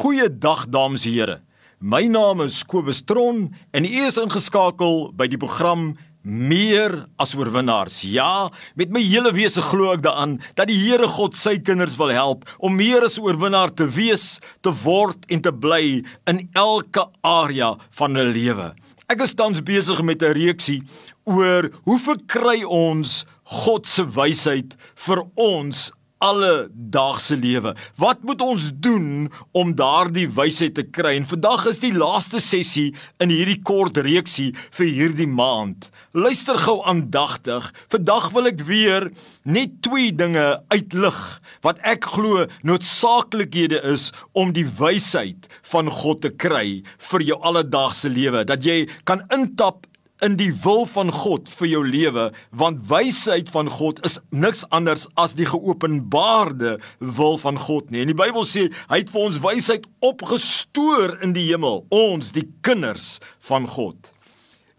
Goeiedag dames en here. My naam is Kobus Tron en u is ingeskakel by die program Meer as oorwinnaars. Ja, met my hele wese glo ek daaraan dat die Here God sy kinders wil help om meer as oorwinnaar te wees, te word en te bly in elke area van hulle lewe. Ek is tans besig met 'n reeksie oor hoe verkry ons God se wysheid vir ons alledaagse lewe. Wat moet ons doen om daardie wysheid te kry? En vandag is die laaste sessie in hierdie kort reeksie vir hierdie maand. Luister gou aandagtig. Vandag wil ek weer net twee dinge uitlig wat ek glo noodsaaklikhede is om die wysheid van God te kry vir jou alledaagse lewe. Dat jy kan intap in die wil van God vir jou lewe want wysheid van God is niks anders as die geopenbaarde wil van God nie. En die Bybel sê hy het vir ons wysheid opgestoor in die hemel, ons die kinders van God.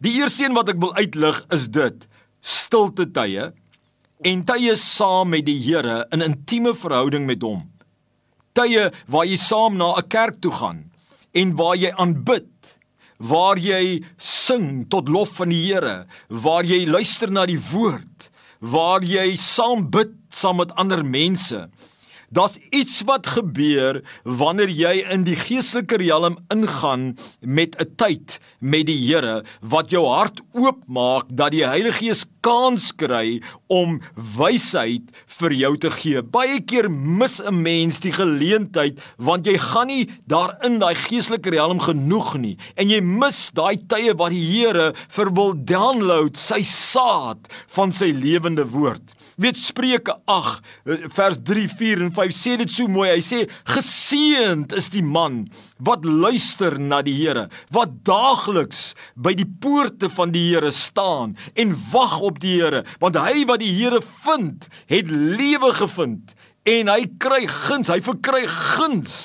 Die eerste een wat ek wil uitlig is dit: stilte tye en tye saam met die Here in intieme verhouding met hom. Tye waar jy saam na 'n kerk toe gaan en waar jy aanbid waar jy sing tot lof van die Here, waar jy luister na die woord, waar jy saam bid saam met ander mense. Daar's iets wat gebeur wanneer jy in die geestelike riem ingaan met 'n tyd met die Here wat jou hart oopmaak dat die Heilige Gees kans kry om wysheid vir jou te gee. Baie keer mis 'n mens die geleentheid want jy gaan nie daarin daai geestelike riem genoeg nie en jy mis daai tye wat die Here vir wil download sy saad van sy lewende woord weet Spreuke 8 vers 3 4 en 5 sê dit so mooi. Hy sê geseënd is die man wat luister na die Here, wat daagliks by die poorte van die Here staan en wag op die Here, want hy wat die Here vind, het lewe gevind en hy kry guns, hy verkry guns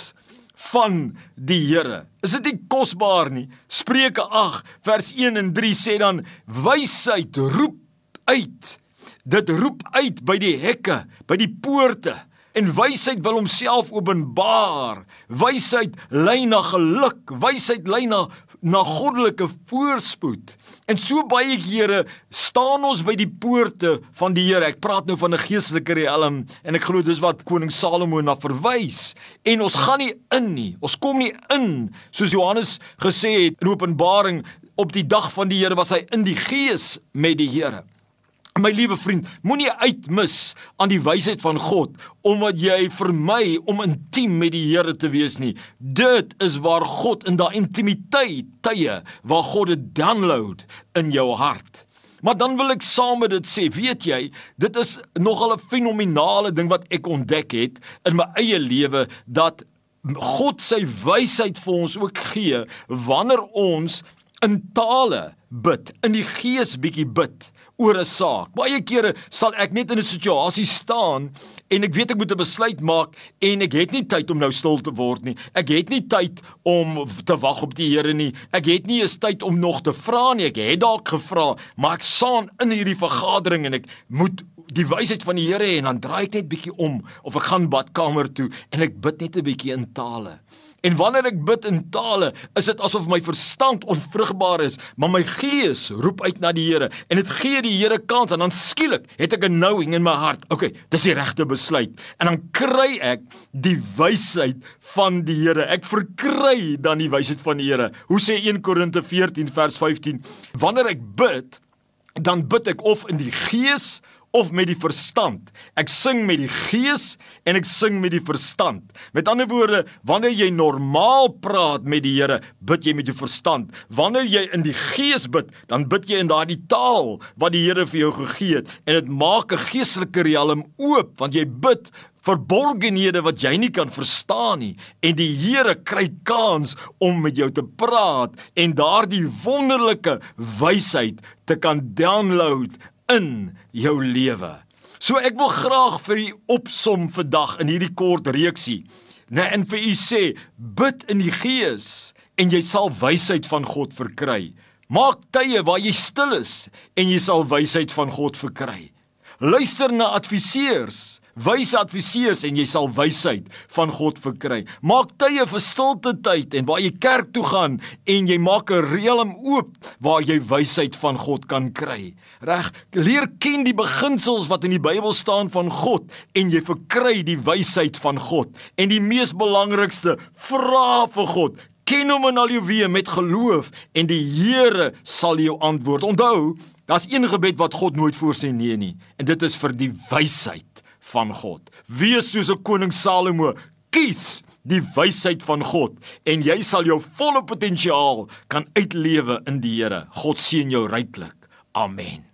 van die Here. Is dit nie kosbaar nie? Spreuke 8 vers 1 en 3 sê dan wysheid roep uit Dit roep uit by die hekke, by die poorte en wysheid wil homself openbaar. Wysheid lei na geluk, wysheid lei na na goddelike voorspoed. En so baie kere staan ons by die poorte van die Here. Ek praat nou van 'n geestelike riem en ek glo dis wat koning Salomo na verwys. En ons gaan nie in nie. Ons kom nie in soos Johannes gesê het in Openbaring op die dag van die Here was hy in die gees met die Here. My liewe vriend, moenie uitmis aan die wysheid van God omdat jy vermy om intiem met die Here te wees nie. Dit is waar God in daai intimiteit tye waar God dit download in jou hart. Maar dan wil ek saam met dit sê, weet jy, dit is nogal 'n fenominale ding wat ek ontdek het in my eie lewe dat God sy wysheid vir ons ook gee wanneer ons in tale bid, in die gees bietjie bid oor 'n saak. Baie kere sal ek net in 'n situasie staan en ek weet ek moet 'n besluit maak en ek het nie tyd om nou stil te word nie. Ek het nie tyd om te wag op die Here nie. Ek het nie eens tyd om nog te vra nie. Ek het dalk gevra, maar ek staan in hierdie vergadering en ek moet die wysheid van die Here en dan draai ek net bietjie om of ek gaan badkamer toe en ek bid net 'n bietjie in tale. En wanneer ek bid in tale, is dit asof my verstand onvrugbaar is, maar my gees roep uit na die Here en dit gee die Here kans en dan skielik het ek 'n knowing in my hart. Okay, dis die regte besluit. En dan kry ek die wysheid van die Here. Ek verkry dan die wysheid van die Here. Hoe sê 1 Korinte 14 vers 15? Wanneer ek bid, dan bid ek of in die gees of met die verstand. Ek sing met die gees en ek sing met die verstand. Met ander woorde, wanneer jy normaal praat met die Here, bid jy met jou verstand. Wanneer jy in die gees bid, dan bid jy in daardie taal wat die Here vir jou gegee het en dit maak 'n geestelike riem oop want jy bid verborgenhede wat jy nie kan verstaan nie en die Here kry kans om met jou te praat en daardie wonderlike wysheid te kan download in jou lewe. So ek wil graag vir u opsom vandag in hierdie kort reeksie. Nee, en vir u sê, bid in die gees en jy sal wysheid van God verkry. Maak tye waar jy stil is en jy sal wysheid van God verkry. Luister na adviseurs wyse adviseurs en jy sal wysheid van God verkry. Maak tye vir stilte tyd en waar jy kerk toe gaan en jy maak 'n riem oop waar jy wysheid van God kan kry. Reg, leer ken die beginsels wat in die Bybel staan van God en jy verkry die wysheid van God. En die mees belangrikste, vra vir God. Ken hom in al jou weë met geloof en die Here sal jou antwoord. Onthou, daar's een gebed wat God nooit voorsê nee nie en dit is vir die wysheid van God. Wees soos 'n koning Salomo, kies die wysheid van God en jy sal jou volle potensiaal kan uitlewe in die Here. God seën jou ryklik. Amen.